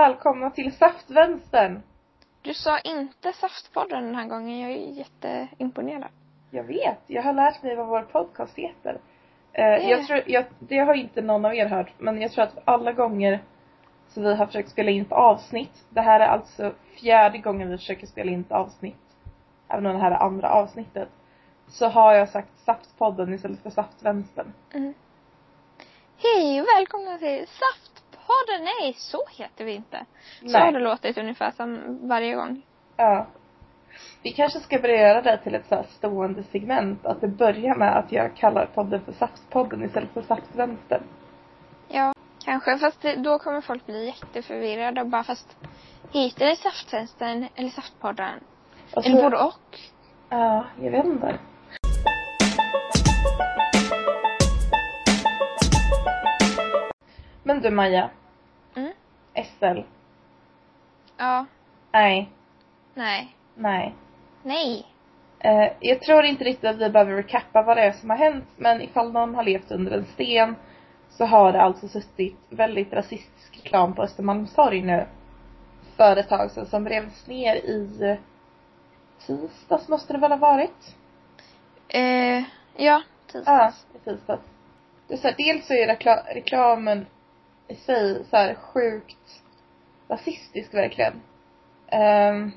välkomna till Saftvänstern. Du sa inte Saftpodden den här gången. Jag är jätteimponerad. Jag vet, jag har lärt mig vad vår podcast heter. Eh, jag tror, jag, det har inte någon av er hört, men jag tror att alla gånger som vi har försökt spela in ett avsnitt, det här är alltså fjärde gången vi försöker spela in ett avsnitt, även om det här är andra avsnittet, så har jag sagt Saftpodden istället för Saftvänstern. Mm. Hej och välkomna till Saftpodden! Nej, så heter vi inte. Så Nej. har det låtit ungefär som varje gång. Ja. Vi kanske ska börja göra det till ett så här stående segment, att det börjar med att jag kallar podden för Saftpodden istället för Saftvänstern. Ja, kanske. Fast det, då kommer folk bli jätteförvirrade och bara fast heter det Saftvänstern eller Saftpodden? Och Eller så- både och? Ja, jag vet inte. Men du Maja, Mm. SL. Ja. Nej, Nej. nej. Nej. Eh, jag tror inte riktigt att vi behöver recappa vad det är som har hänt, men ifall någon har levt under en sten så har det alltså suttit väldigt rasistisk reklam på Östermalmstorg nu för ett tag sedan som revs ner i eh, tisdags måste det väl ha varit? Eh, ja, Ja, tisdags. i tisdags. Det är så här, dels så är rekla- reklamen i sig så här sjukt rasistisk verkligen. Ehm,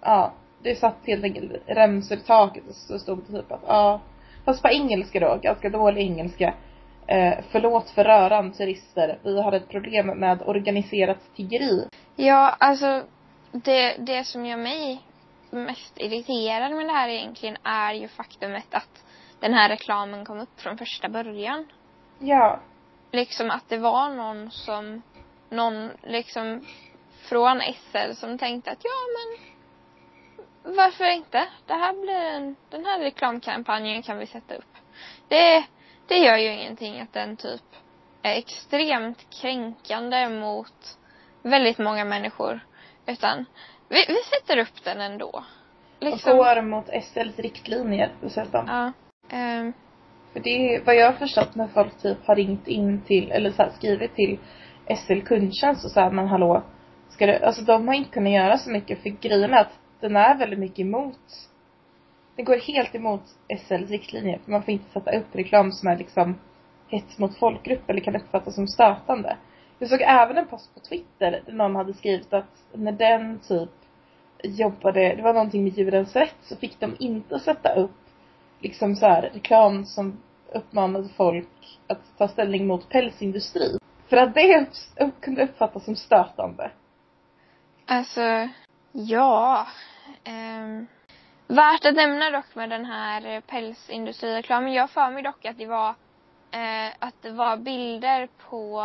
ja, det satt helt enkelt remsor i taket och så stod det typ att ja, fast på engelska då, ganska dålig engelska. Eh, förlåt för röran turister, vi har ett problem med organiserat tiggeri. Ja, alltså det, det som gör mig mest irriterad med det här egentligen är ju faktumet att den här reklamen kom upp från första början. Ja, Liksom att det var någon som, någon liksom från SL som tänkte att ja men varför inte? Det här blir en, den här reklamkampanjen kan vi sätta upp. Det, det gör ju ingenting att den typ är extremt kränkande mot väldigt många människor. Utan vi, vi sätter upp den ändå. Liksom. och går mot SLs riktlinjer dessutom. Ja. Ehm, för det är vad jag har förstått när folk typ har ringt in till, eller så här, skrivit till SL kundtjänst och så här, men hallå, ska du, alltså de har inte kunnat göra så mycket för grejen är att den är väldigt mycket emot, Den går helt emot SLs riktlinjer för man får inte sätta upp reklam som är liksom hets mot folkgrupp eller kan uppfattas som stötande. Jag såg även en post på Twitter där någon hade skrivit att när den typ jobbade, det var någonting med djurens rätt så fick de inte sätta upp liksom så här reklam som uppmanade folk att ta ställning mot pälsindustri. För att det upp, kunde uppfattas som stötande. Alltså, ja. Um, värt att nämna dock med den här pälsindustrireklamen. Jag för mig dock att det var eh, att det var bilder på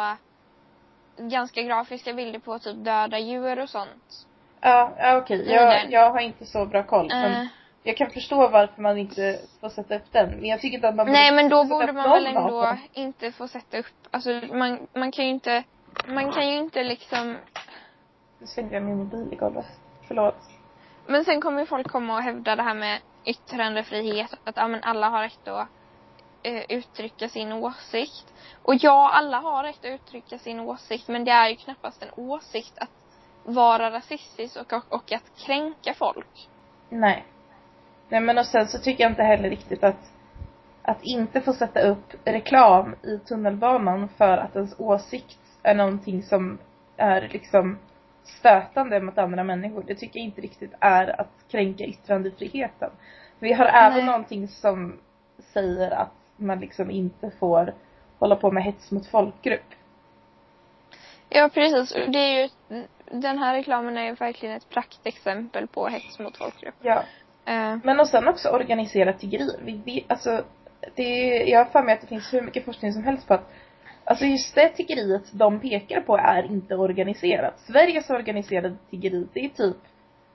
ganska grafiska bilder på typ döda djur och sånt. Ja, ja okej. Mm, Jag, jag har inte så bra koll. Men Eh, jag kan förstå varför man inte får sätta upp den. Men jag tycker inte att man nej men då borde man väl ändå inte få sätta upp, alltså man, man kan ju inte, man kan ju inte liksom Nu svängde jag min mobil i golvet. Förlåt. Men sen kommer ju folk komma och hävda det här med yttrandefrihet, att ja, men alla har rätt att eh, uttrycka sin åsikt. Och ja, alla har rätt att uttrycka sin åsikt, men det är ju knappast en åsikt att vara rasistisk och, och, och att kränka folk. Nej. Nej men och sen så tycker jag inte heller riktigt att att inte få sätta upp reklam i tunnelbanan för att ens åsikt är någonting som är liksom stötande mot andra människor. Det tycker jag inte riktigt är att kränka yttrandefriheten. Vi har även Nej. någonting som säger att man liksom inte får hålla på med hets mot folkgrupp. Ja, precis. Det är ju, den här reklamen är ju verkligen ett praktexempel på hets mot folkgrupp. Ja. Eh, Men och sen också organiserat tiggeri. Vi vet, alltså, det är, jag har för mig att det finns hur mycket forskning som helst på att Alltså just det tiggeriet de pekar på är inte organiserat. Sveriges organiserade tiggeri, det är typ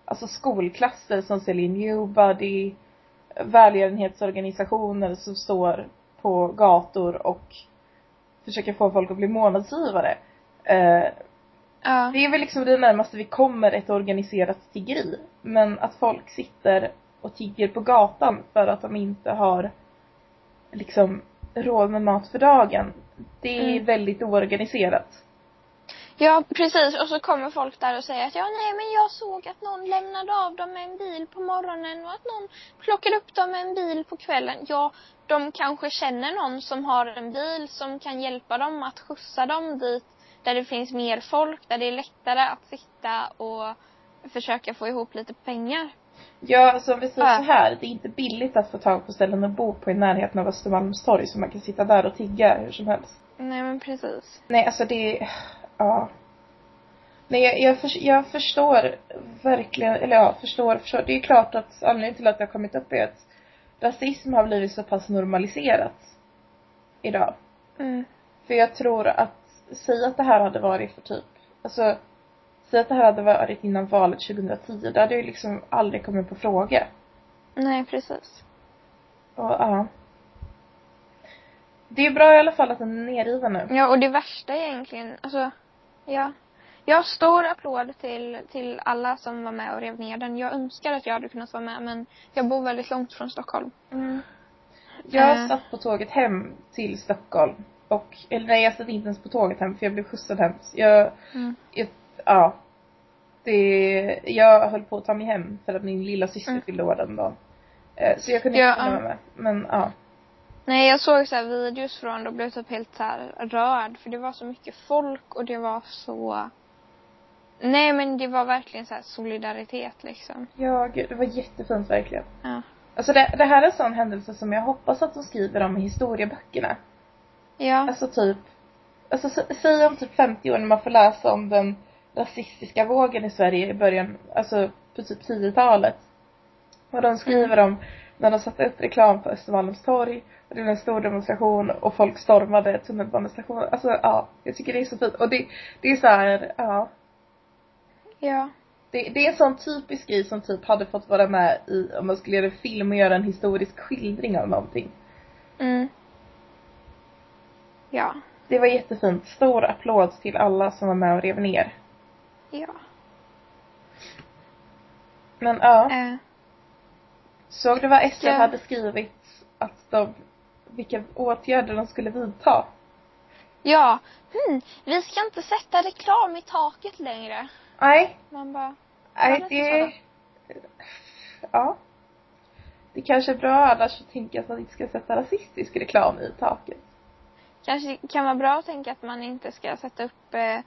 Alltså skolklasser som säljer Newbody Välgörenhetsorganisationer som står på gator och försöker få folk att bli månadsgivare. Eh, ja. det är väl liksom det närmaste vi kommer ett organiserat tiggeri. Men att folk sitter och tigger på gatan för att de inte har liksom råd med mat för dagen. Det är Mm. väldigt oorganiserat. Ja, precis. Och så kommer folk där och säger att ja, nej, men jag såg att någon lämnade av dem med en bil på morgonen och att någon plockade upp dem med en bil på kvällen. Ja, de kanske känner någon som har en bil som kan hjälpa dem att skjutsa dem dit där det finns mer folk, där det är lättare att sitta och försöka få ihop lite pengar. Ja, alltså om vi säger så här, det är inte billigt att få tag på ställen att bo på i närheten av Östermalmstorg så man kan sitta där och tigga hur som helst. Nej, men precis. Nej, alltså det, ja. Nej, jag, jag, för, jag förstår verkligen, eller ja, förstår, förstår. Det är klart att anledningen till att det har kommit upp är att rasism har blivit så pass normaliserat idag. Mm. För jag tror att, säg att det här hade varit för typ, alltså, säg att det här hade varit innan valet 2010, det hade ju liksom aldrig kommit på fråga. Nej, precis. Och ja. Det är bra i alla fall att den är nerriven nu. Ja, och det värsta är egentligen, alltså, ja. Jag har stor applåd till, till alla som var med och rev ner den. Jag önskar att jag hade kunnat vara med, men jag bor väldigt långt från Stockholm. Jag Eh. satt på tåget hem till Stockholm. Och, eller nej jag satt inte ens på tåget hem för jag blev skjutsad hem. Jag, Mm. jag ja. Det, jag höll på att ta mig hem för att min lilla syster Mm. fyllde år den dagen. Eh, Så jag kunde Ja, inte ja. med. Men ja. Nej, jag såg så här videos från det och blev typ helt så rörd. För det var så mycket folk och det var så... Nej, men det var verkligen så här solidaritet liksom. Ja, gud, det var jättefint verkligen. Ja. Alltså det, det här är en sån händelse som jag hoppas att de skriver om i historieböckerna. Ja. Alltså typ, alltså sä- säg om typ 50 år när man får läsa om den rasistiska vågen i Sverige i början, alltså på typ 10-talet. Och de skriver om när de satte upp reklam på Östermalmstorg och det blev en stor demonstration och folk stormade tunnelbanestationen. Alltså ja, jag tycker det är så fint. Och det, det är så här, ja. Ja. Det, det är en sån typisk grej som typ hade fått vara med i, om man skulle göra en film och göra en historisk skildring av någonting. Mm. Ja. Det var jättefint. Stor applåd till alla som var med och rev ner. Ja. Men ja. Eh. Såg du vad SR Ja. hade skrivit att de, vilka åtgärder de skulle vidta? Ja. Hmm, vi ska inte sätta reklam i taket längre. Nej, Man bara, nej det... Ja. Det kanske är bra annars att tänka att man inte ska sätta rasistisk reklam i taket. kanske kan vara bra att tänka att man inte ska sätta upp eh,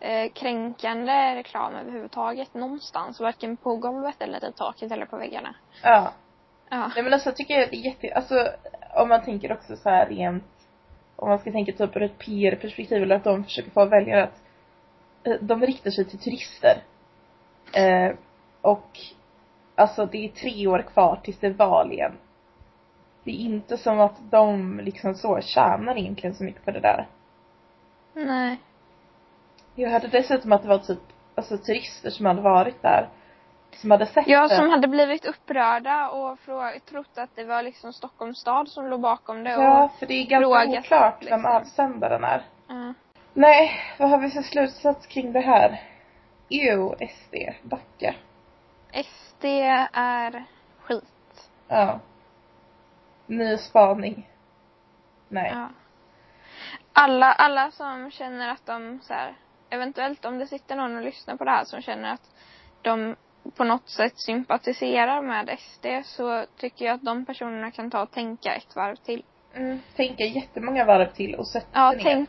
eh, kränkande reklam överhuvudtaget någonstans. Varken på golvet eller i taket eller på väggarna. Ja. Ja. Nej men alltså jag tycker det är jätte, alltså om man tänker också så här rent, om man ska tänka typ ur ett PR-perspektiv eller att de försöker få väljare att eh, de riktar sig till turister. Eh, och alltså det är tre år kvar tills det är val igen. Det är inte som att de liksom så tjänar egentligen så mycket på det där. Nej. Jag hörde dessutom att det var typ, alltså turister som hade varit där. Som hade sett Ja, det. som hade blivit upprörda och frå- trott att det var liksom Stockholms stad som låg bakom det. Ja, Och, för det är ganska oklart liksom. vem avsändaren är. ja. Nej, vad har vi för slutsats kring det här? Jo, SD, backa. SD är skit. Ja. Ny spaning. Nej. Ja. Alla, alla som känner att de så här, eventuellt om det sitter någon och lyssnar på det här som känner att de på något sätt sympatiserar med SD så tycker jag att de personerna kan ta och tänka ett varv till. Mm, tänka jättemånga varv till och sätta Ja, ner. tänk,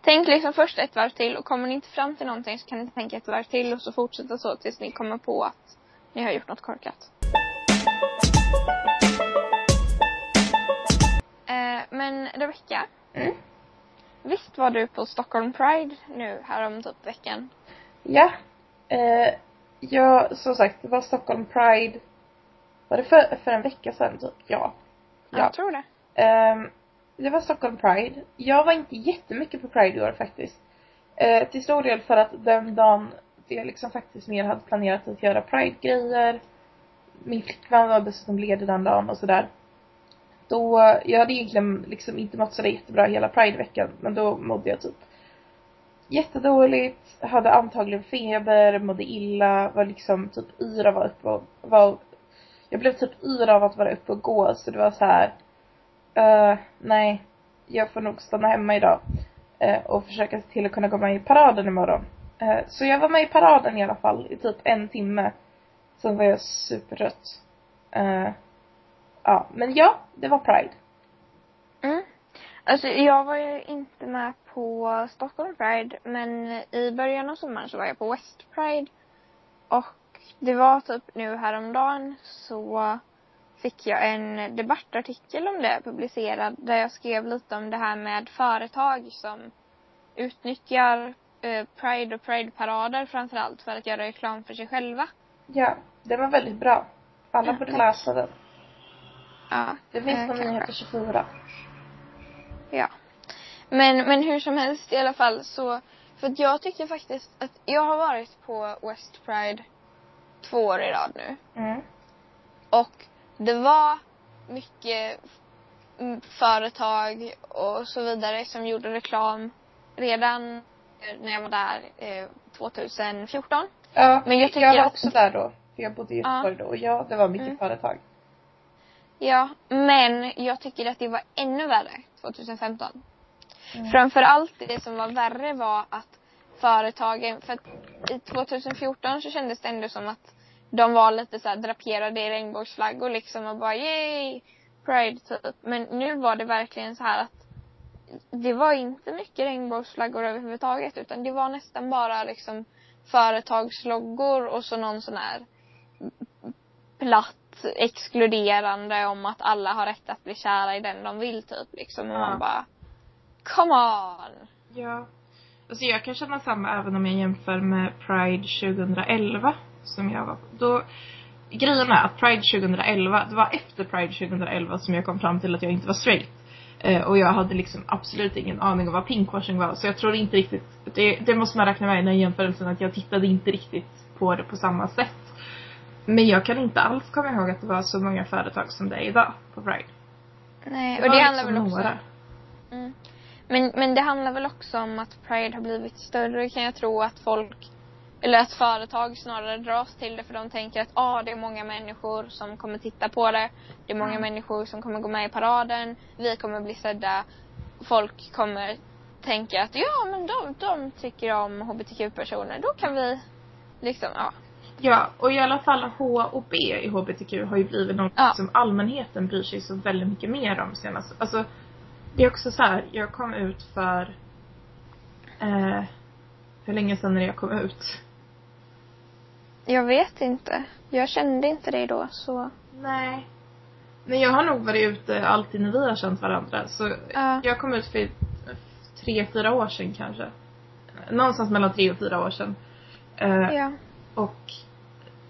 tänk liksom först ett varv till och kommer ni inte fram till någonting så kan ni tänka ett varv till och så fortsätta så tills ni kommer på att ni har gjort något korkat. Eh, men Rebecka, Mm. Visst var du på Stockholm Pride nu härom typ veckan? Ja. Eh, jag, som sagt, det var Stockholm Pride. Var det för, för en vecka sedan typ? Ja. Ja. Jag tror det. Ehm, det var Stockholm Pride. Jag var inte jättemycket på Pride i år faktiskt. Eh, till stor del för att den dagen det jag liksom faktiskt mer hade planerat att göra Pride-grejer. Min flickvän var dessutom ledig den dagen och sådär. Då, jag hade egentligen liksom inte mått sådär jättebra hela Pride-veckan men då mådde jag typ jättedåligt, hade antagligen feber, mådde illa, var liksom typ yr av att vara uppe och var, jag blev typ yr av att vara uppe och gå så det var så här. Uh, nej, jag får nog stanna hemma idag. uh, och försöka se till att kunna gå med i paraden imorgon. Uh, så jag var med i paraden i alla fall i typ en timme. Sen var jag supertrött. Uh, ja, men ja, det var Pride. Mm. Alltså jag var ju inte med på Stockholm Pride men i början av sommaren så var jag på West Pride. Och det var typ nu häromdagen så fick jag en debattartikel om det publicerad där jag skrev lite om det här med företag som utnyttjar eh, Pride och Pride-parader framförallt för att göra reklam för sig själva. Ja, den var väldigt bra. Alla Ja, borde läsa den. Ja. Det finns eh, på. Nyheter 24. Ja. Men, men hur som helst i alla fall så, för att jag tyckte faktiskt att jag har varit på West Pride två år i rad nu. Mm. Och det var mycket företag och så vidare som gjorde reklam redan när jag var där eh, 2014. Ja, Men jag tycker jag var att- också där då. För jag bodde i Ja. Göteborg då. Och ja, det var mycket Mm. företag. Ja, men jag tycker att det var ännu värre 2015. Mm. Framförallt det som var värre var att företagen, för att i 2014 så kändes det ändå som att de var lite så här draperade i regnbågsflaggor liksom och bara yay, pride typ. Men nu var det verkligen så här att det var inte mycket regnbågsflaggor överhuvudtaget utan det var nästan bara liksom företagsloggor och så någon sån här platt exkluderande om att alla har rätt att bli kära i den de vill typ liksom och Ja. man bara Come on! Ja. Alltså jag kan känna samma även om jag jämför med Pride 2011 som jag var på. Då, grejen är att Pride 2011, det var efter Pride 2011 som jag kom fram till att jag inte var straight. Eh, och jag hade liksom absolut ingen aning om vad pinkwashing var. Så jag tror inte riktigt, det, det måste man räkna med i den jämförelsen att jag tittade inte riktigt på det på samma sätt. Men jag kan inte alls komma ihåg att det var så många företag som det är idag på Pride. Nej, och det handlar liksom väl också några. Mm. Men, men det handlar väl också om att Pride har blivit större kan jag tro att folk eller att företag snarare dras till det för de tänker att ah, det är många människor som kommer titta på det. Det är många Mm. människor som kommer gå med i paraden. Vi kommer bli sedda. Folk kommer tänka att ja men de, de tycker om hbtq-personer. Då kan vi liksom, ja. Ja, och i alla fall H och B i HBTQ har ju blivit något Ja. som allmänheten bryr sig så väldigt mycket mer om senast. Alltså, det är också så här, jag kom ut för eh, hur länge sedan är det jag kom ut? Jag vet inte. Jag kände inte det då så. Nej. Men jag har nog varit ute alltid när vi har känt varandra. Så Ja. jag kom ut för tre, fyra år sedan kanske. Någonstans mellan tre och fyra år sedan. Eh, Ja. Och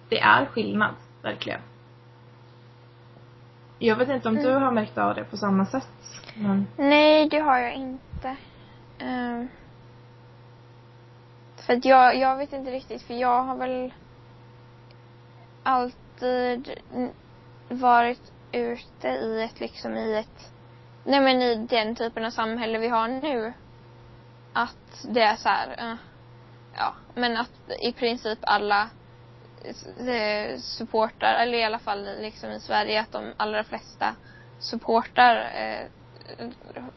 det är skillnad, verkligen. Jag vet inte om du Mm. har märkt av det på samma sätt. Men Nej, det har jag inte. Ehm. för att jag, jag vet inte riktigt, för jag har väl alltid varit ute i ett, liksom i ett, nej men i den typen av samhälle vi har nu. Att det är så här, eh, ja, men att i princip alla eh, supportar, eller i alla fall liksom i Sverige, att de allra flesta supportar eh,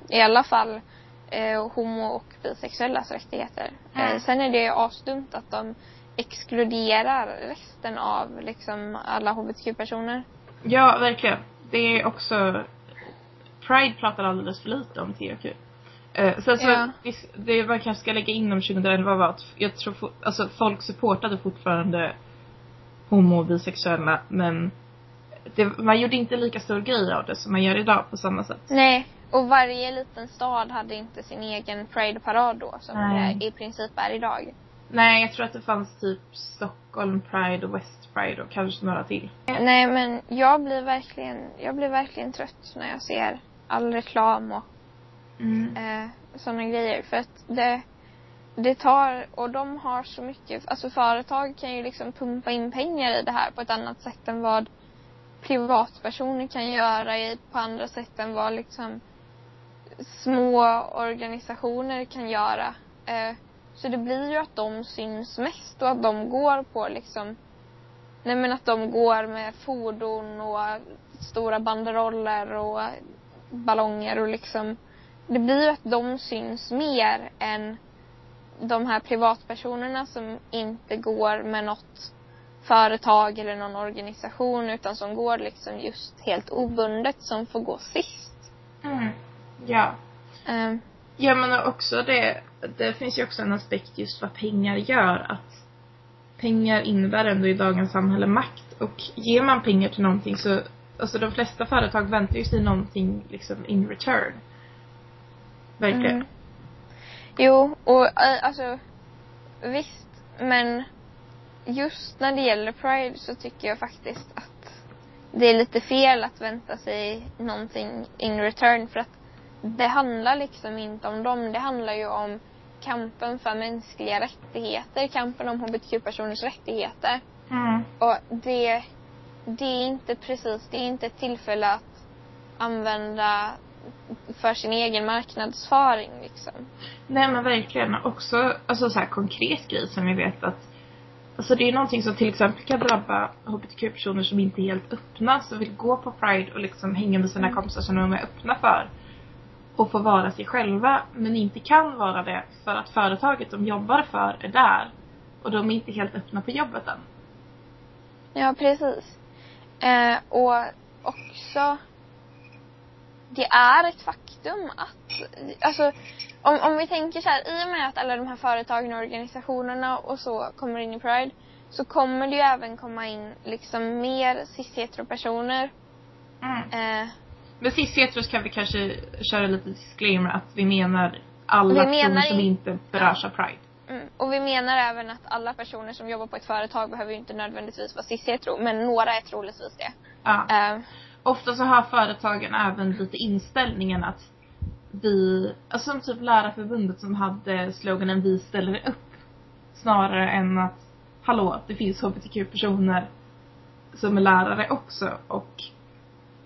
i alla fall eh, homo och bisexuellas rättigheter. Mm. Eh, sen är det asdumt att de exkluderar resten av liksom alla hbtq-personer. ja, verkligen. Det är också Pride pratar alldeles för lite om THQ. Eh, sen så, Ja. det man kanske ska lägga in om 2011 var att jag tror alltså folk supportade fortfarande homo och bisexuella men det, man gjorde inte lika stor grej av det som man gör idag på samma sätt. Nej, och varje liten stad hade inte sin egen Pride-parad då som Nej. det i princip är idag. Nej, jag tror att det fanns typ Stockholm Pride och West Pride och kanske några till. Nej men jag blir verkligen, jag blir verkligen trött när jag ser all reklam och Mm. eh, sådana grejer. För att det, det tar, och de har så mycket, alltså företag kan ju liksom pumpa in pengar i det här på ett annat sätt än vad privatpersoner kan göra i, på andra sätt än vad liksom små organisationer kan göra. Eh, så det blir ju att de syns mest och att de går på liksom Nej men att de går med fordon och stora banderoller och ballonger och liksom det blir ju att de syns mer än de här privatpersonerna som inte går med något företag eller någon organisation utan som går liksom just helt obundet som får gå sist. Mm. Ja. Um, Ja men också det, det finns ju också en aspekt just vad pengar gör. Att pengar innebär ändå i dagens samhälle makt. Och ger man pengar till någonting så, alltså de flesta företag väntar ju sig någonting liksom in return. Verkligen. Mm. Jo, och äh, alltså visst, men just när det gäller Pride så tycker jag faktiskt att det är lite fel att vänta sig någonting in return för att det handlar liksom inte om dem. Det handlar ju om kampen för mänskliga rättigheter, kampen om hbtq-personers rättigheter. Mm. Och det, det är inte precis, det är inte ett tillfälle att använda för sin egen marknadsföring liksom. Nej men verkligen. Också alltså så här konkret grej som vi vet att Alltså det är någonting som till exempel kan drabba hbtq-personer som inte är helt öppna, som vill gå på Pride och liksom hänga med sina Mm. kompisar som de är öppna för. Och få vara sig själva, men inte kan vara det för att företaget de jobbar för är där. Och de är inte helt öppna på jobbet än. Ja, precis. Eh, och också, det är ett faktum att, alltså om, om vi tänker så här, i och med att alla de här företagen och organisationerna och så kommer in i Pride, så kommer det ju även komma in liksom mer cis-hetero-personer. Mm. Eh, Men sist hetero kan vi kanske köra lite disclaimer att vi menar alla Vi personer menar som i- inte berörs av Pride. mm, och vi menar även att alla personer som jobbar på ett företag behöver ju inte nödvändigtvis vara cis-hetero, men några är troligtvis det. Ja. Eh, Ofta så har företagen även lite inställningen att vi, alltså som typ Lärarförbundet som hade sloganen Vi ställer upp. Snarare än att, hallå, det finns hbtq-personer som är lärare också och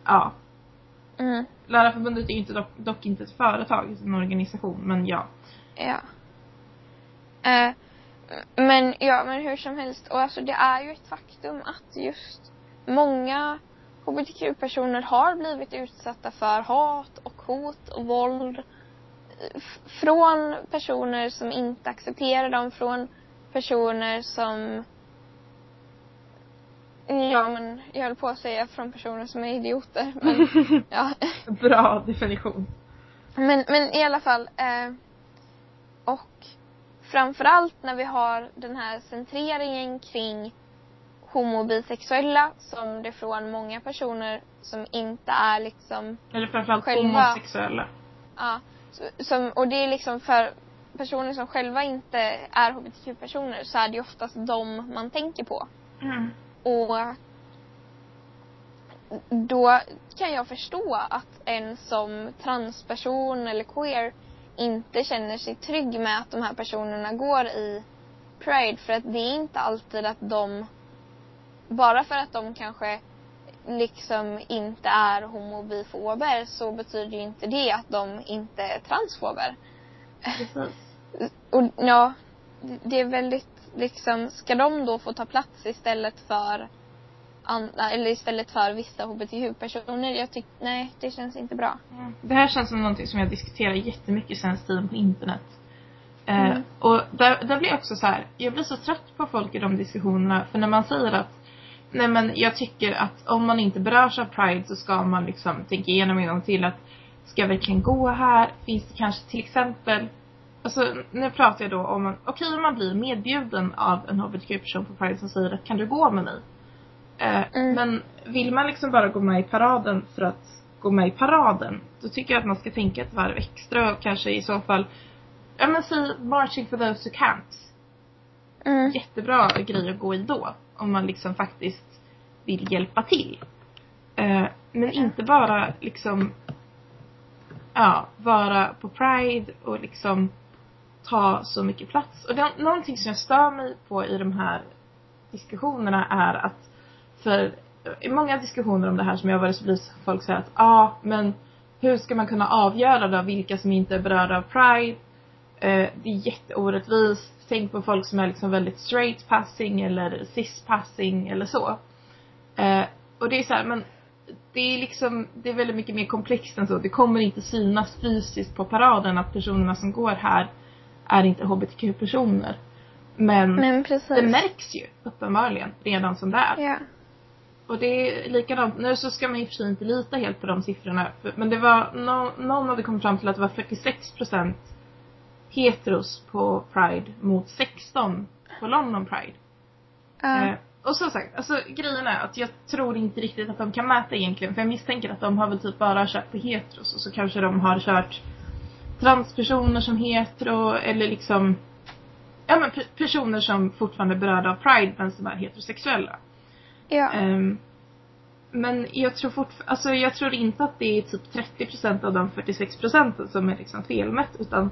ja. mm. Lärarförbundet är ju inte dock, dock inte ett företag, utan en organisation, men ja. Ja. Eh, men ja, men hur som helst. Och alltså det är ju ett faktum att just många hbtq-personer har blivit utsatta för hat och hot och våld. eh, Från personer som inte accepterar dem, från personer som Ja men jag höll på att säga från personer som är idioter. Men ja. Bra definition. Men, men i alla fall. Eh, och framförallt när vi har den här centreringen kring homo och bisexuella som det från många personer som inte är liksom, Eller framförallt Själva. homosexuella. ja, som, och det är liksom för personer som själva inte är hbtq-personer så är det ju oftast dem man tänker på. Mm. Och då kan jag förstå att en som transperson eller queer inte känner sig trygg med att de här personerna går i Pride för att det är inte alltid att de bara för att de kanske liksom inte är homobifober så betyder ju inte det att de inte är transfober. Precis. Och ja, det är väldigt liksom, ska de då få ta plats istället för andra, eller istället för vissa hbtq-personer? Jag tycker, nej, det känns inte bra. Mm. Det här känns som någonting som jag diskuterar jättemycket senaste tiden på internet. Eh, Mm. och där, där blir jag också så här, jag blir så trött på folk i de diskussionerna. För när man säger att, nej men jag tycker att om man inte berörs av Pride så ska man liksom tänka igenom en gång till att, ska jag verkligen gå här? Finns det kanske till exempel, alltså nu pratar jag då om, okej om man blir medbjuden av en hbtq-person på Pride som säger att kan du gå med mig? Eh, Mm. Men vill man liksom bara gå med i paraden för att gå med i paraden, då tycker jag att man ska tänka ett varv extra och kanske i så fall, ja men säg marching for those who can't. Mm. Jättebra grej att gå i då, om man liksom faktiskt vill hjälpa till. Eh, men inte bara liksom, ja, vara på Pride och liksom ta så mycket plats. Och det, någonting som jag stör mig på i de här diskussionerna är att för i många diskussioner om det här som jag har varit så blir folk säger att ja, ah, men hur ska man kunna avgöra då vilka som inte är berörda av Pride? Eh, det är jätteorättvist. Tänk på folk som är liksom väldigt straight passing eller cis passing eller så. Eh, och det är så här, men det är liksom, det är väldigt mycket mer komplext än så. Det kommer inte synas fysiskt på paraden att personerna som går här är inte hbtq-personer. Men, Men det märks ju uppenbarligen redan som det är. Ja. Och det är likadant, nu så ska man i och för sig inte lita helt på de siffrorna. Men det var, no, någon hade kommit fram till att det var 46 procent heteros på Pride mot 16 på London Pride. Ja. Eh, och som sagt, alltså grejen är att jag tror inte riktigt att de kan mäta egentligen. För jag misstänker att de har väl typ bara kört på heteros och så kanske de har kört transpersoner som hetero eller liksom Ja men pe- personer som fortfarande är berörda av Pride men som är heterosexuella. ja. Ehm, men jag tror fortfarande, alltså jag tror inte att det är typ 30% av de 46 procenten som är liksom felmätt utan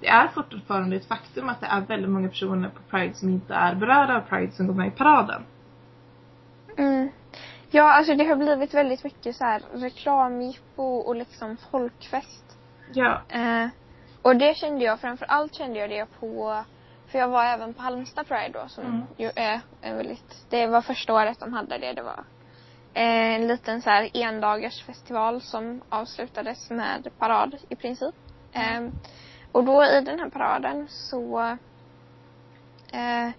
det är fortfarande ett faktum att det är väldigt många personer på Pride som inte är berörda av Pride som går med i paraden. Mm. Ja, alltså det har blivit väldigt mycket så här reklamjippo och liksom folkfest. Ja. Eh, och det kände jag, framför allt kände jag det på, för jag var även på Halmstad Pride då som Mm. ju är en väldigt, det var första året de hade det. Det var eh, en liten så här endagars festival som avslutades med parad i princip. Eh, och då i den här paraden så eh,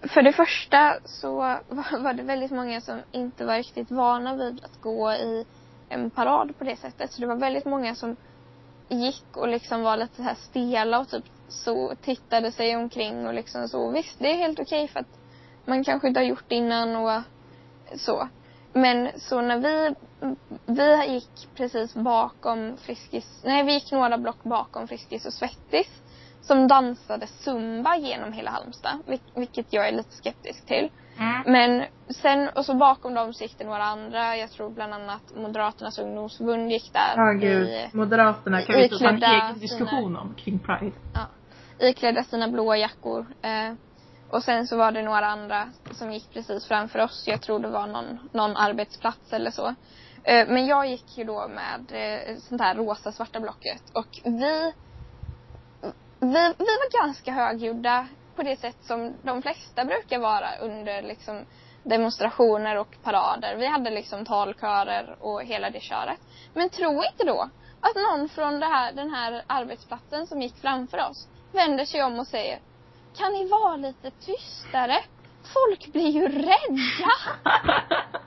för det första så var var det väldigt många som inte var riktigt vana vid att gå i en parad på det sättet. Så det var väldigt många som gick och liksom var lite så här stela och typ så tittade sig omkring och liksom så. Visst, det är helt okej för att man kanske inte har gjort det innan och så. Men så när vi, vi gick precis bakom Friskis, nej vi gick några block bakom Friskis och Svettis som dansade zumba genom hela Halmstad, vil- vilket jag är lite skeptisk till. Mm. Men sen, och så bakom dem så gick det några andra, jag tror bland annat Moderaternas ungdomsförbund gick där. Ja gud. i- Moderaterna kan vi ha en egen diskussion om kring Pride. iklädda sina blåa jackor. Eh, och sen så var det några andra som gick precis framför oss. Jag tror det var någon, någon arbetsplats eller så. Eh, men jag gick ju då med eh, sånt här rosa svarta blocket och vi, vi, vi var ganska högljudda på det sätt som de flesta brukar vara under liksom demonstrationer och parader. Vi hade liksom talkörer och hela det köret. Men tro inte då att någon från det här, den här arbetsplatsen som gick framför oss vänder sig om och säger kan ni vara lite tystare? Folk blir ju rädda!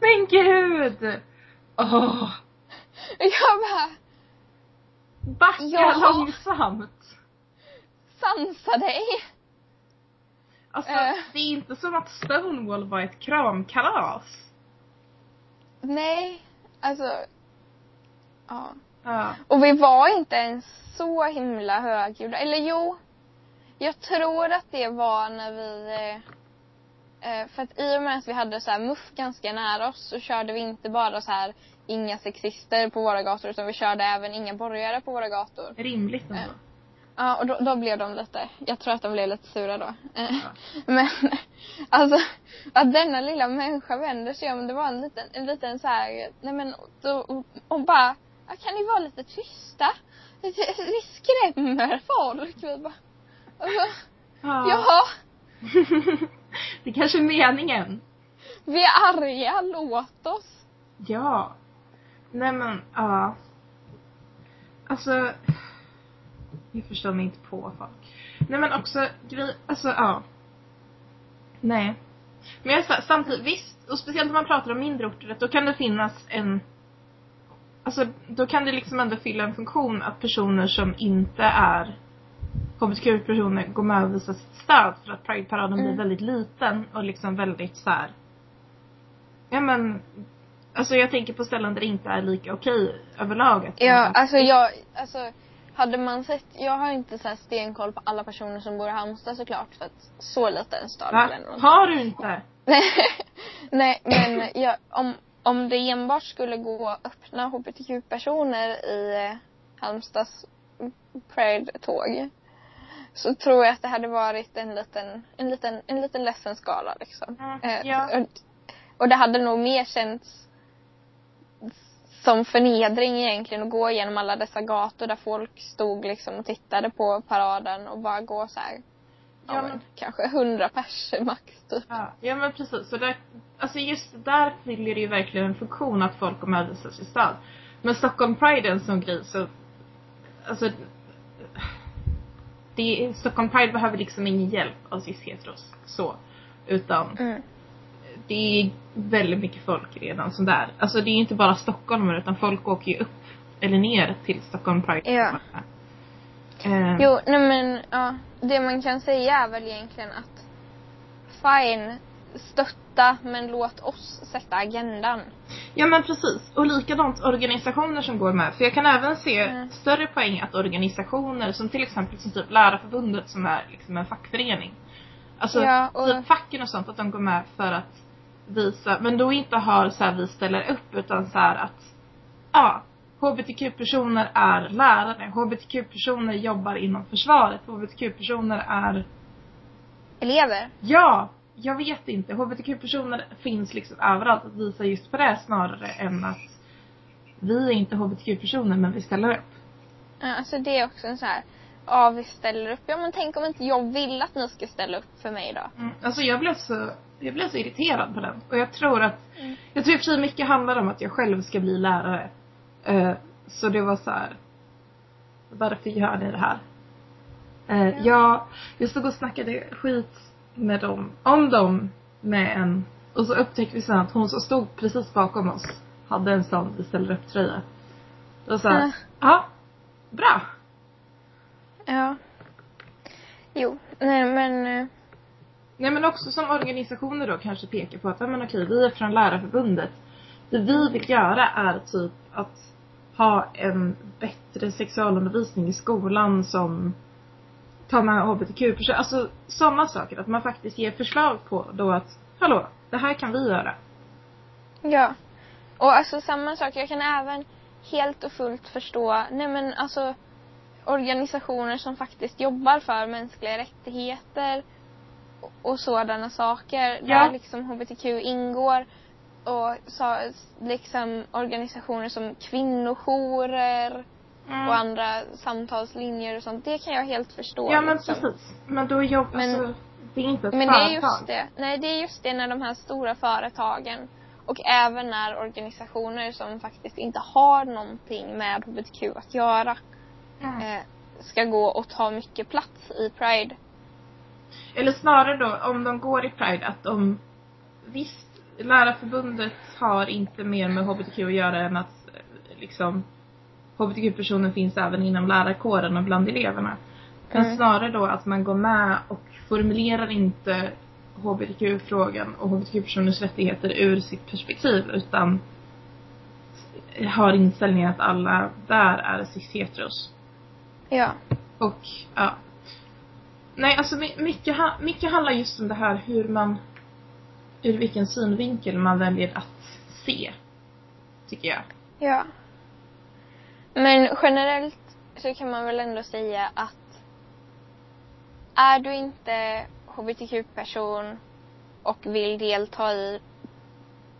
Men gud! Åh! Jag bara, Backa Ja. långsamt! sansa dig! Alltså, Eh. det är inte som att Stonewall var ett kramkalas. Nej, alltså, ja. Ja. Och vi var inte ens så himla högljudda. Eller jo, jag tror att det var när vi... Eh, eh, för att i och med att vi hade så här muff ganska nära oss så körde vi inte bara så här inga sexister på våra gator utan vi körde även inga borgare på våra gator. Rimligt ändå. Eh. Ja, och då, då blev de lite, jag tror att de blev lite sura då. Eh, Men alltså, att denna lilla människa vänder sig om, det var en liten, en liten så här, nej men, då, och, och bara, "Ja, kan ni vara lite tysta? Vi skrämmer folk. Vi bara, alltså, ja, det kanske är meningen. vi är arga, låt oss. Ja. Nej men, ja. Alltså. Jag förstår mig inte på folk. Nej men också grej, alltså ja. Nej. Men jag sa- samtidigt, visst, och speciellt om man pratar om mindre orter, då kan det finnas en Alltså då kan det liksom ändå fylla en funktion att personer som inte är hbtq-personer går med och visar sitt stöd för att Pride-paraden Mm. blir väldigt liten och liksom väldigt så här. Ja men Alltså jag tänker på ställen där det inte är lika okej överlag. Ja, alltså jag, alltså hade man sett, jag har inte så här stenkoll på alla personer som bor i Halmstad såklart för att så liten stad Va? Har du inte? Nej, men jag, om, om det enbart skulle gå att öppna hbtq-personer i eh, Halmstads Pride-tåg så tror jag att det hade varit en liten, en liten, en liten ledsen skala liksom. Mm, Eh, ja. och, och det hade nog mer känts som förnedring egentligen att gå igenom alla dessa gator där folk stod liksom och tittade på paraden och bara gå så här. ja, Ja, men, men- kanske hundra personer max typ. Ja, ja men precis. Så där, alltså just där fyller det ju verkligen en funktion att folk kommer visa sitt stöd. Men Stockholm Pride är en sån grej så, alltså, det, Stockholm Pride behöver liksom ingen hjälp av cis-heteros. Så. Utan Mm. det är väldigt mycket folk redan som där. Alltså det är inte bara stockholmare utan folk åker ju upp eller ner till Stockholm Pride. Ja. Eh, Jo, nej men ja. Det man kan säga är väl egentligen att fine, stötta men låt oss sätta agendan. Ja men precis. Och likadant organisationer som går med. För jag kan även se Mm. större poäng att organisationer som till exempel som typ Lärarförbundet som är liksom en fackförening. Alltså Ja, och- typ facken och sånt att de går med för att visa, men då inte har så här vi ställer upp utan så här att ja, HBTQ-personer är lärare, HBTQ-personer jobbar inom försvaret, HBTQ-personer är Elever. Ja, jag vet inte. HBTQ-personer finns liksom överallt. Att visa just på det snarare än att vi är inte HBTQ-personer men vi ställer upp. Ja, alltså det är också en så här, ja vi ställer upp. Ja men tänk om inte jag vill att ni ska ställa upp för mig då. Mm. Alltså jag blev så, jag blev så irriterad på den. Och jag tror att, Mm. jag tror i och för sig mycket handlar om att jag själv ska bli lärare. Eh, så det var så här. varför gör ni det här? Eh, jag, jag stod och snackade skit med dem, om dem med en, och så upptäckte vi sen att hon som stod precis bakom oss hade en sån vi ställer upp tröja. Var såhär, Mm. ja, bra. Ja. Jo, nej men eh, Nej men också som organisationer då kanske pekar på att, men okej, vi är från Lärarförbundet. Det vi vill göra är typ att ha en bättre sexualundervisning i skolan som tar med HBTQ-personer. Alltså sådana saker. Att man faktiskt ger förslag på då att, hallå, det här kan vi göra. Ja. Och alltså samma sak, jag kan även helt och fullt förstå, nej men alltså organisationer som faktiskt jobbar för mänskliga rättigheter och- och sådana saker. Ja. Där liksom HBTQ ingår. Och så, liksom organisationer som kvinnojourer Mm. och andra samtalslinjer och sånt. Det kan jag helt förstå. Ja men liksom. precis. Men då jobb, Men- alltså, det är inte ett Men det företag. är just det. Nej, det är just det när de här stora företagen och även när organisationer som faktiskt inte har någonting med HBTQ att göra Mm. eh, ska gå och ta mycket plats i Pride. Eller snarare då, om de går i Pride, att de... Visst, Lärarförbundet har inte mer med HBTQ att göra än att eh, liksom HBTQ-personer finns även inom lärarkåren och bland eleverna. Men Mm. snarare då att man går med och formulerar inte HBTQ-frågan och HBTQ-personers rättigheter ur sitt perspektiv utan har inställningen att alla där är cis-heteros. Ja. Och, ja. Nej, alltså my- mycket, mycket handlar just om det här hur man, ur vilken synvinkel man väljer att se. Tycker jag. Ja. Men generellt så kan man väl ändå säga att är du inte HBTQ-person och vill delta i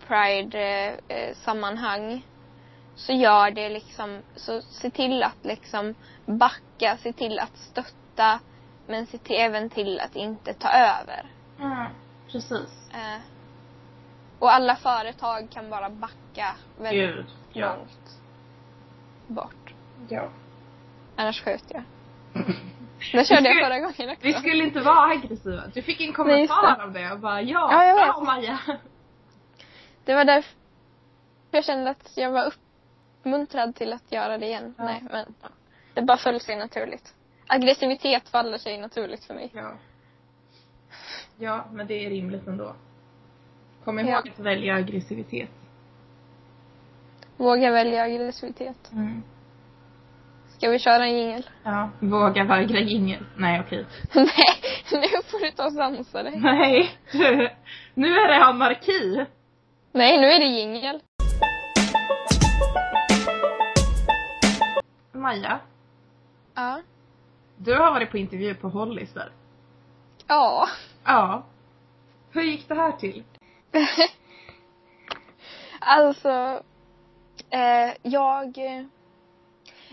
Pride-sammanhang så gör det liksom, så se till att liksom backa, se till att stötta men se till, även till att inte ta över. Mm, precis. Eh, och alla företag kan bara backa väldigt Gud. Ja. långt bort. ja. Annars skjuter jag. Det körde Vi jag skulle- förra gången också. Vi skulle inte vara aggressiva. Du fick en kommentar om det och bara ja, Ja, jag bra. Maja. Det var därför jag kände att jag var uppmuntrad till att göra det igen. Ja. Nej, men det bara föll sig naturligt. Aggressivitet faller sig naturligt för mig. Ja. Ja, men det är rimligt ändå. Kom ihåg Ja. att välja aggressivitet. Våga välja aggressivitet. Mm. Ska vi köra en jingel? Ja. Våga vägra jingel. Nej, okej. Nej, nu får du ta och sansa dig. Nej. Nu är det anarki. Nej, nu är det jingel. Maja, Ja. du har varit på intervju på Hollis där. Ja. Ja. Hur gick det här till? Alltså, eh, jag...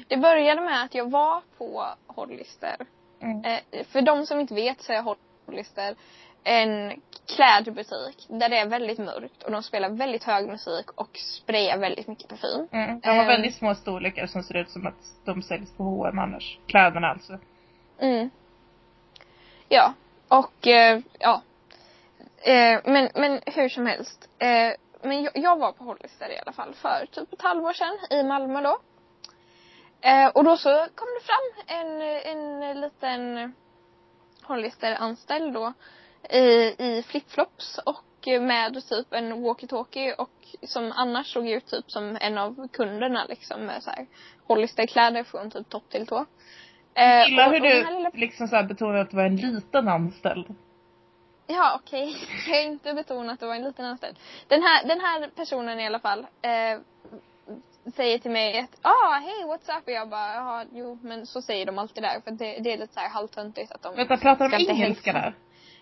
Det började med att jag var på Hollister Mm. Eh, för de som inte vet så är Hollister en klädbutik där det är väldigt mörkt och de spelar väldigt hög musik och sprayar väldigt mycket parfym. Mm. De har Ehm. väldigt små storlekar som ser ut som att de säljs på H&M annars. Kläderna alltså. Mm. Ja, och eh, ja. Eh, men, men hur som helst. Eh, men jag, jag var på Hollister i alla fall för typ ett halvår sedan i Malmö då. Eh, och då så kom det fram en, en liten Hollister-anställd då i, i flipflops och med typ en walkie-talkie och som annars såg ut typ som en av kunderna liksom med så här Hollister-kläder från typ topp till tå. Eh, gillar hur du lilla- liksom så betonar att det var en liten anställd. Ja, okej. Jag har inte betonat att det var en liten anställd. Den här, den här personen i alla fall eh, säger till mig att ah, hej what's up? Och jag bara, ja, jo, men så säger de alltid där. För det, det är lite så här halvtöntigt att de Vänta, pratar de engelska där?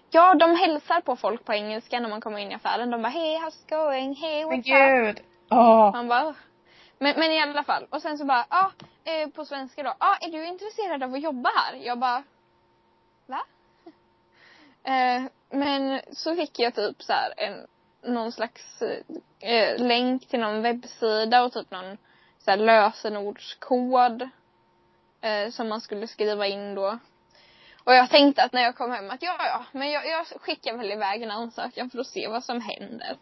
Ja, de hälsar på folk på engelska när man kommer in i affären. De bara, hej how's it going? Hey Men what's up? gud. Åh. Man bara, men, men i alla fall. Och sen så bara, ja, ah, eh, på svenska då. Ja, ah, är du intresserad av att jobba här? Jag bara, va? Eh, men så fick jag typ så här en, någon slags eh, länk till någon webbsida och typ någon så här lösenordskod eh, som man skulle skriva in då. Och jag tänkte att när jag kom hem att ja, ja, men jag, jag skickar väl iväg en ansökan för att se vad som händer.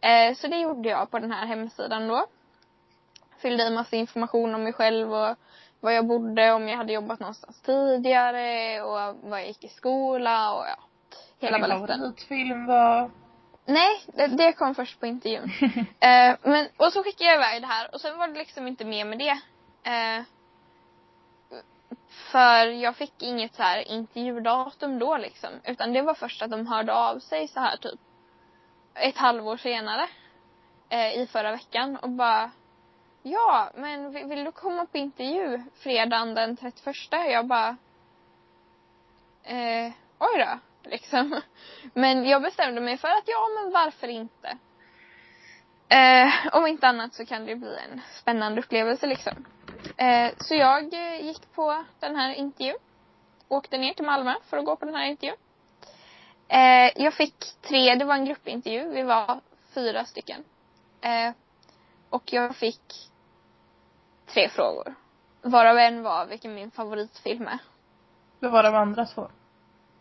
Eh, så det gjorde jag på den här hemsidan då. Fyllde i massa information om mig själv och var jag bodde, om jag hade jobbat någonstans tidigare och var jag gick i skola och ja. Hela Din baletten. favoritfilm var... Nej, det, det kom först på intervjun. eh, men, och så skickade jag iväg det här och sen var det liksom inte mer med det. Eh, för jag fick inget så här intervjudatum då liksom. Utan det var först att de hörde av sig så här typ ett halvår senare. Eh, I förra veckan och bara Ja, men vill, vill du komma på intervju fredagen den 31? Jag bara eh, Oj då, liksom. Men jag bestämde mig för att ja, men varför inte? Eh, om inte annat så kan det bli en spännande upplevelse liksom. Eh, så jag eh, gick på den här intervjun. Åkte ner till Malmö för att gå på den här intervjun. Eh, jag fick tre, det var en gruppintervju. Vi var fyra stycken. Eh, och jag fick tre frågor. Varav en var vilken min favoritfilm är. Det var de andra två.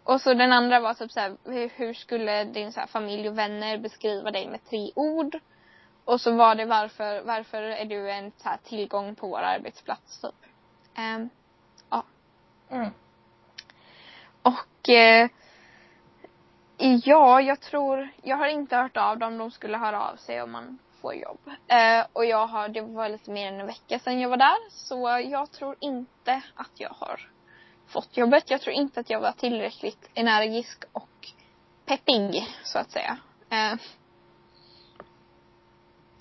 Och så den andra var typ såhär, hur, skulle din så här, familj och vänner beskriva dig med tre ord? Och så var det varför, varför är du en så här, tillgång på vår arbetsplats typ. Ehm, Mm. och eh, ja, jag tror, jag har inte hört av dem, de skulle höra av sig om man får jobb. Eh, och jag har, det var lite mer än en vecka sedan jag var där, så jag tror inte att jag har fått jobbet. Jag tror inte att jag var tillräckligt energisk och peppig, så att säga. Eh,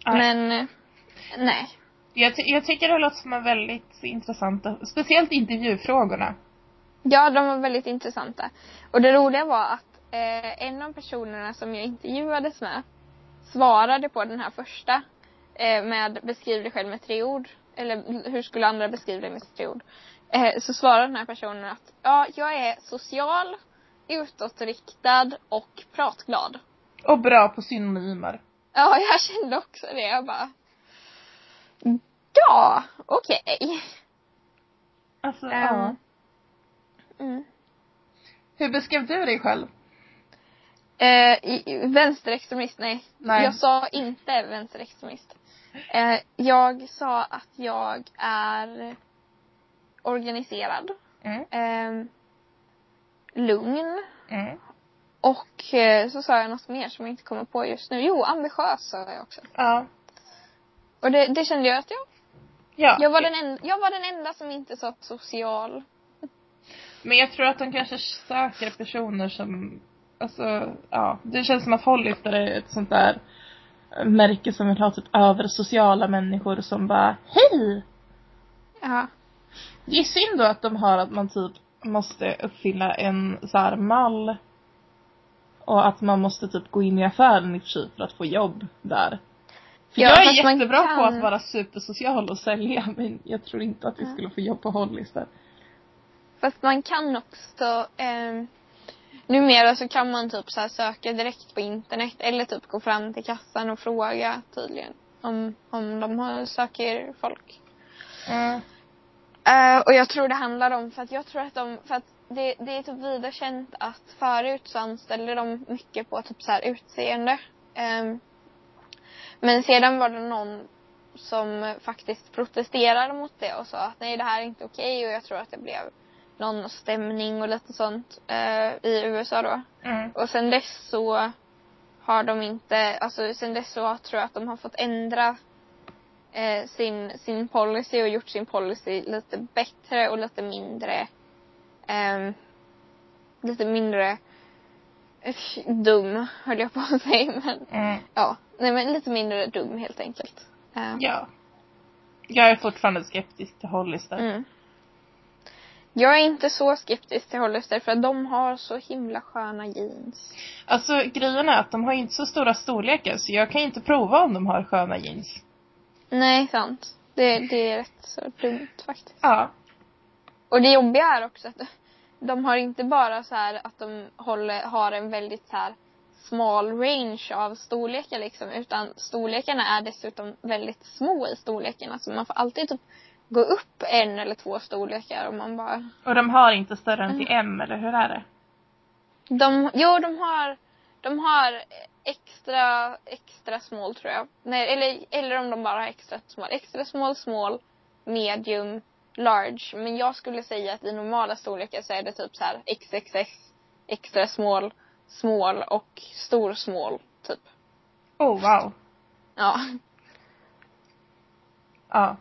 men, eh, nej. Jag, ty- jag tycker det låter som en väldigt intressanta, speciellt intervjufrågorna. Ja, de var väldigt intressanta. Och det roliga var att eh, en av personerna som jag intervjuades med svarade på den här första eh, med beskriv dig själv med tre ord. Eller hur skulle andra beskriva dig med tre ord? Eh, så svarade den här personen att ja, jag är social, utåtriktad och pratglad. Och bra på synonymer. Ja, jag kände också det. Jag bara Ja, okej. Alltså, Ehm. ja. Mm. Hur beskrev du dig själv? Eh, vänsterextremist, nej. Nej. Jag sa inte vänsterextremist. Eh, jag sa att jag är organiserad, Mm. eh, lugn Mm. och eh, så sa jag något mer som jag inte kommer på just nu. Jo, ambitiös sa jag också. Ja. Och det, det kände jag att jag, Ja. jag, var den en, jag var den enda som inte sa social. Men jag tror att de kanske söker personer som, alltså, ja. Det känns som att Hollister är ett sånt där märke som vill ha typ över sociala människor som bara, hej! Ja. Det är synd då att de har att man typ måste uppfylla en så här mall. Och att man måste typ gå in i affären i och för sig för att få jobb där. För Ja, jag är jättebra på kan- att vara supersocial och sälja men jag tror inte att vi Ja. skulle få jobb på Hollister. Fast man kan också, eh, numera så kan man typ så här söka direkt på internet eller typ gå fram till kassan och fråga tydligen om, om de har, söker folk. Mm. Eh, och jag tror det handlar om, för att jag tror att de, för att det, det är typ vida känt att förut så anställde de mycket på typ så här utseende. Eh, men sedan var det någon som faktiskt protesterade mot det och sa att nej det här är inte okej och jag tror att det blev någon stämning och lite sånt eh, i USA då. Mm. Och sen dess så har de inte, alltså sen dess så tror jag att de har fått ändra eh, sin, sin policy och gjort sin policy lite bättre och lite mindre ehm, lite mindre eh, dum höll jag på att säga men Mm. ja, nej men lite mindre dum helt enkelt. Eh, Ja. Jag är fortfarande skeptisk till Hollister. Mm. Jag är inte så skeptisk till Hollister för att de har så himla sköna jeans. Alltså grejen är att de har inte så stora storlekar så jag kan inte prova om de har sköna jeans. Nej, sant. Det, det är rätt så dumt faktiskt. Ja. Och det jobbiga är också att de har inte bara så här att de håller, har en väldigt så här smal range av storlekar liksom utan storlekarna är dessutom väldigt små i storlekarna så man får alltid typ gå upp en eller två storlekar och man bara Och de har inte större än till M, eller hur är det? De, jo, de har, de har extra, extra small tror jag. Nej, eller, eller om de bara har extra small. Extra small, small, medium, large. Men jag skulle säga att i normala storlekar så är det typ så här XXS, extra small, small och stor small, typ. Oh wow. Ja. Ja.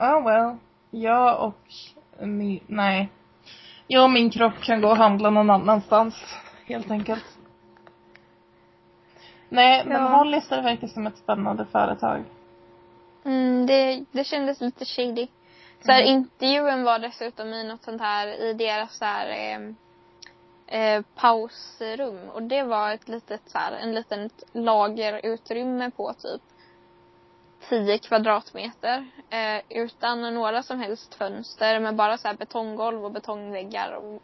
Oh well. Jag och min, nej. Jag och min kropp kan gå och handla någon annanstans. Helt enkelt. Nej, men Ja. Hollister verkar som ett spännande företag. Mm, det, det kändes lite shady. Så här, Mm. intervjun var dessutom i något sånt här, i deras så här, eh, eh, pausrum. Och det var ett litet så här, en liten lagerutrymme på typ 10 kvadratmeter. Eh, utan några som helst fönster med bara så här betonggolv och betongväggar och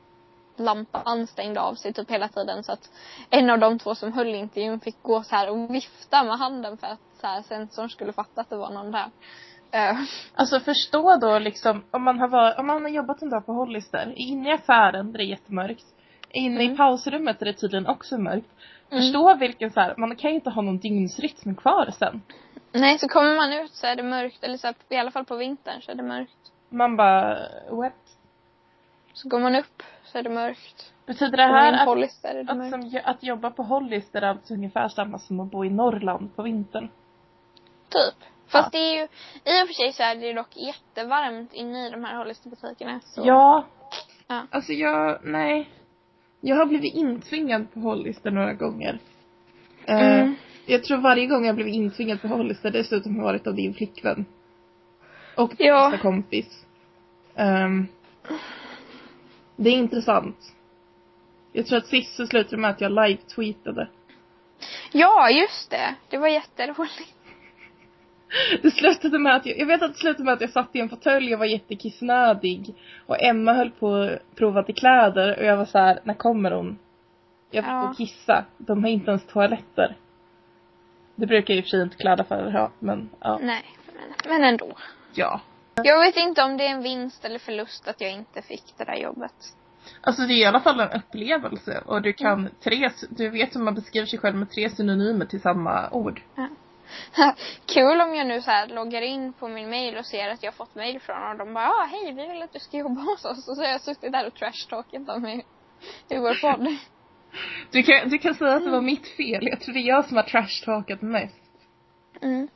lampan stängde av sig typ hela tiden så att en av de två som höll intervjun fick gå så här och vifta med handen för att så här, sensorn skulle fatta att det var någon där. Eh, Alltså förstå då liksom, om man har, varit, om man har jobbat en dag på Hollister, inne i affären där det är jättemörkt, inne i Mm. pausrummet där det tydligen också är mörkt. Mm. Förstå vilken så här, man kan ju inte ha någon dygnsrytm kvar sen. Nej, så kommer man ut så är det mörkt. Eller så här, i alla fall på vintern så är det mörkt. Man bara, what? Så går man upp så är det mörkt. Betyder det här att, Hollister det att, som, att jobba på Hollister är alltså ungefär samma som att bo i Norrland på vintern? Typ. Fast Ja. det är ju, i och för sig så är det dock jättevarmt inne i de här Hollisterbutikerna. Så. Ja. Ja. Alltså jag, nej. Jag har blivit intvingad på Hollister några gånger. Eh, Mm. Jag tror varje gång jag blivit intvingad på Hollister dessutom har varit av din flickvän. Och din Ja. bästa kompis. Ehm, det är intressant. Jag tror att sist så slutade med att jag live-tweetade. Ja, just det. Det var jätteroligt. Det slutade med att jag, jag vet att det slutade med att jag satt i en fåtölj och var jättekissnödig. Och Emma höll på att prova till kläder och jag var så här: när kommer hon? Jag får Ja. kissa. De har inte ens toaletter. Det brukar jag och för sig inte klädaffärer ha, men ja. Nej, men, men ändå. Ja. Jag vet inte om det är en vinst eller förlust att jag inte fick det där jobbet. Alltså det är i alla fall en upplevelse och du kan tre, du vet hur man beskriver sig själv med tre synonymer till samma ord. Kul om jag nu så här loggar in på min mail och ser att jag har fått mail från och de bara ah, hej vi vill att du ska jobba hos oss och så har jag suttit där och trashtalkat dem i, i vår podd. Du kan, du kan säga att det var mitt fel. Jag tror det är jag som har trashtalkat mest. Mm.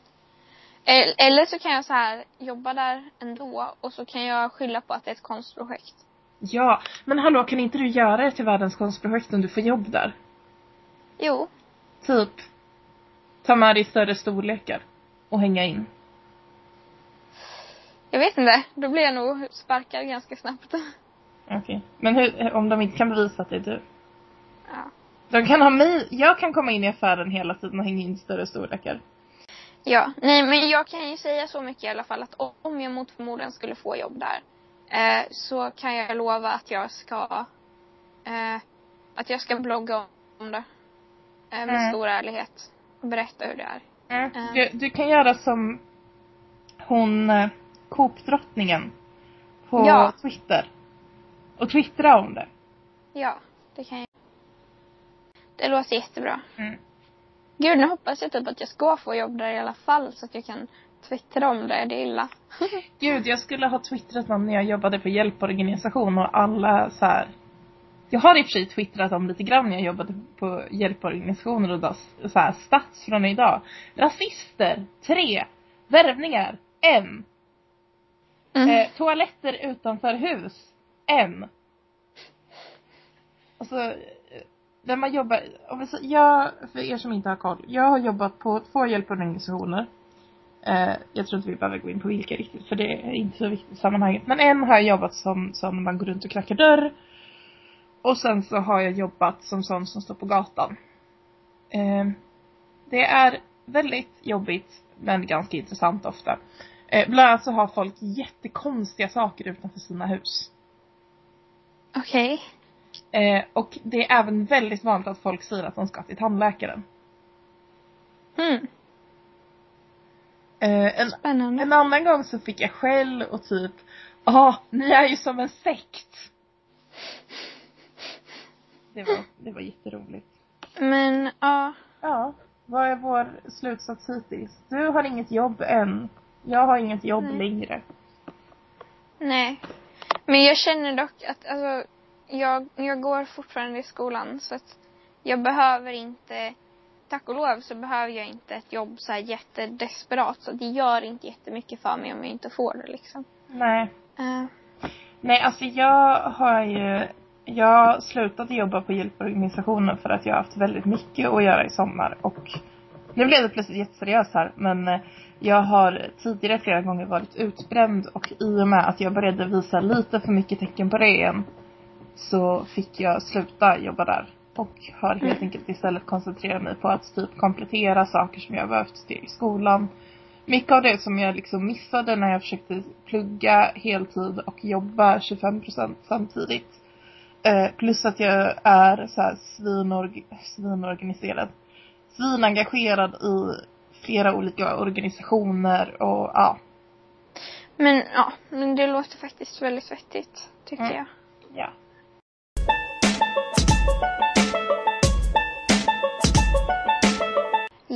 El- Eller så kan jag så här jobba där ändå och så kan jag skylla på att det är ett konstprojekt. Ja, men hallå kan inte du göra det till världens konstprojekt om du får jobb där? Jo. Typ, ta med dig större storlekar och hänga in. Jag vet inte. Då blir jag nog sparkad ganska snabbt. Okej. Men hur, om de inte kan bevisa att det är du? Ja. De kan ha mig, jag kan komma in i affären hela tiden och hänga in större storlekar. Ja, nej men jag kan ju säga så mycket i alla fall att om jag mot förmodan skulle få jobb där Eh, så kan jag lova att jag ska eh, att jag ska blogga om det. Eh, med Mm. stor ärlighet. Och berätta hur det är. Mm. Eh. Du, du kan göra som hon eh, Coop-drottningen på Ja. Twitter. Och twittra om det. Ja, det kan jag. Det låter jättebra. Mm. Gud, nu hoppas jag typ att jag ska få jobb där i alla fall så att jag kan twittra om det. Det är illa. Gud, jag skulle ha twittrat om när jag jobbade på hjälporganisation och alla så här. Jag har i och för sig twittrat om lite grann när jag jobbade på hjälporganisationer och så här, stats från idag. Rasister, tre. Värvningar, en. Mm. Eh, toaletter utanför hus, en. Alltså, när man jobbar, om vi säger, jag, för er som inte har koll, jag har jobbat på två hjälporganisationer. Eh, jag tror inte vi behöver gå in på vilka riktigt, för det är inte så viktigt i sammanhanget. Men en har jag jobbat som, som när man går runt och knackar dörr. Och sen så har jag jobbat som sån som står på gatan. Eh, det är väldigt jobbigt, men ganska intressant ofta. Eh, bland annat så har folk jättekonstiga saker utanför sina hus. Okej. Eh, och det är även väldigt vanligt att folk säger att de ska till tandläkaren. Mm. Eh, en, Spännande. en annan gång så fick jag skäll och typ, ja, ni är ju som en sekt. Det var, det var jätteroligt. Men, ja. Ja, vad är vår slutsats hittills? Du har inget jobb än. Jag har inget jobb Nej. längre. Nej. Men jag känner dock att, alltså, jag, jag går fortfarande i skolan så att jag behöver inte, tack och lov så behöver jag inte ett jobb så här jättedesperat. Så det gör inte jättemycket för mig om jag inte får det liksom. Nej. Eh, Nej, alltså jag har ju, jag slutade jobba på hjälporganisationen för att jag har haft väldigt mycket att göra i sommar och nu blev det plötsligt jätteseriöst här men eh, jag har tidigare flera gånger varit utbränd och i och med att jag började visa lite för mycket tecken på det igen så fick jag sluta jobba där och har helt Mm. enkelt istället koncentrerat mig på att typ komplettera saker som jag behövt till skolan. Mycket av det som jag liksom missade när jag försökte plugga heltid och jobba 25% samtidigt. Eh, plus att jag är så här svinorg, svinorganiserad. Svinengagerad i flera olika organisationer och ja. men ja, men det låter faktiskt väldigt vettigt, tycker Mm. jag. ja.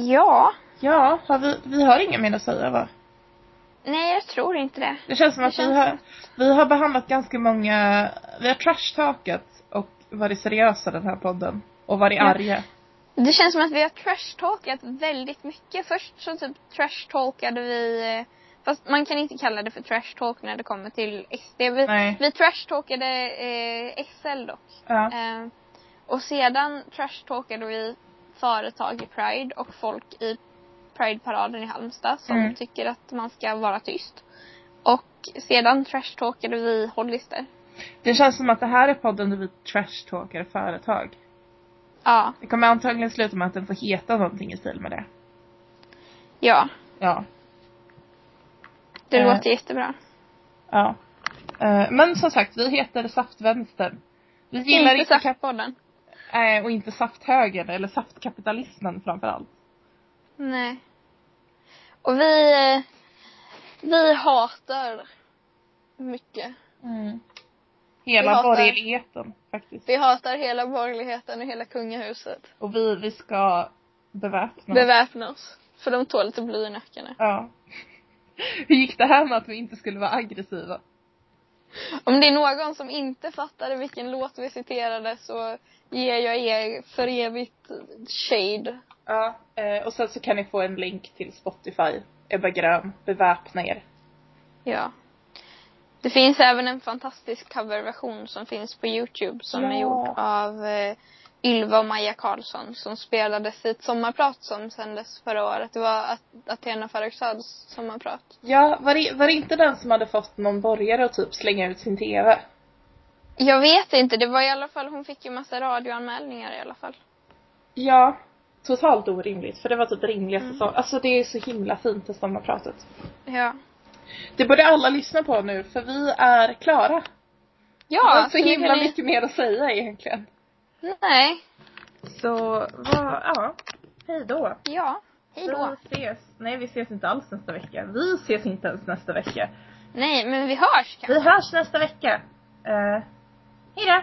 Ja. Ja, har vi, vi har inget mer att säga va? Nej, jag tror inte det. Det känns som Det att vi känns har, vi har behandlat ganska många, vi har trashtalkat och varit seriösa den här podden. Och varit Ja. arga. Det känns som att vi har trashtalkat väldigt mycket. Först så typ trashtalkade vi, eh, fast man kan inte kalla det för trashtalk när det kommer till SD. Vi, Nej. vi trashtalkade eh, SL dock. Ja. Eh, och sedan trashtalkade vi företag i Pride och folk i Pride-paraden i Halmstad som Mm. tycker att man ska vara tyst. Och sedan trashtalkade vi hollister. Det känns som att det här är podden där vi trashtalkar företag. Ja, Det kommer antagligen sluta med att den får heta någonting i stil med det. ja. Ja. Det Eh. låter jättebra. Ja. Eh, Men som sagt, vi heter Saftvänstern. Vi gillar Inte inte, kap- Äh, och inte Safthögern eller Saftkapitalismen framförallt. Nej. Och vi, eh, vi hatar mycket. Mm. Vi Hela hatar- borgerligheten faktiskt. Vi hatar hela borgerligheten och hela kungahuset. Och vi, vi ska beväpna oss. Beväpna oss. För de tål lite bly i nackarna. Ja. Hur gick det här med att vi inte skulle vara aggressiva? Om det är någon som inte fattade vilken låt vi citerade så ger jag er för evigt shade. Ja. Eh, och sen så kan ni få en länk till Spotify. Ebba Grön, beväpna er. Ja. Det finns även en fantastisk coverversion som finns på Youtube som är Ja. gjord av eh, Ylva och Maja Karlsson som spelades i ett sommarprat som sändes förra året. Det var At- Athena Farrokhzads sommarprat. Ja, var det, var det inte den som hade fått någon borgare att typ slänga ut sin TV? Jag vet inte, det var i alla fall, hon fick ju massa radioanmälningar i alla fall. Ja. Totalt orimligt, för det var typ det rimligaste Mm. som, alltså det är så himla fint det sommarpratet. Ja. Det borde alla lyssna på nu för vi är klara. Ja, det var så nu himla kan ni- mycket mer att säga egentligen. Nej. Så, vad, ja. Hej då. Ja. Hej då. Vi ses. Nej, vi ses inte alls nästa vecka. Vi ses inte ens nästa vecka. Nej, men vi hörs kanske. Vi hörs nästa vecka. Uh, hej då.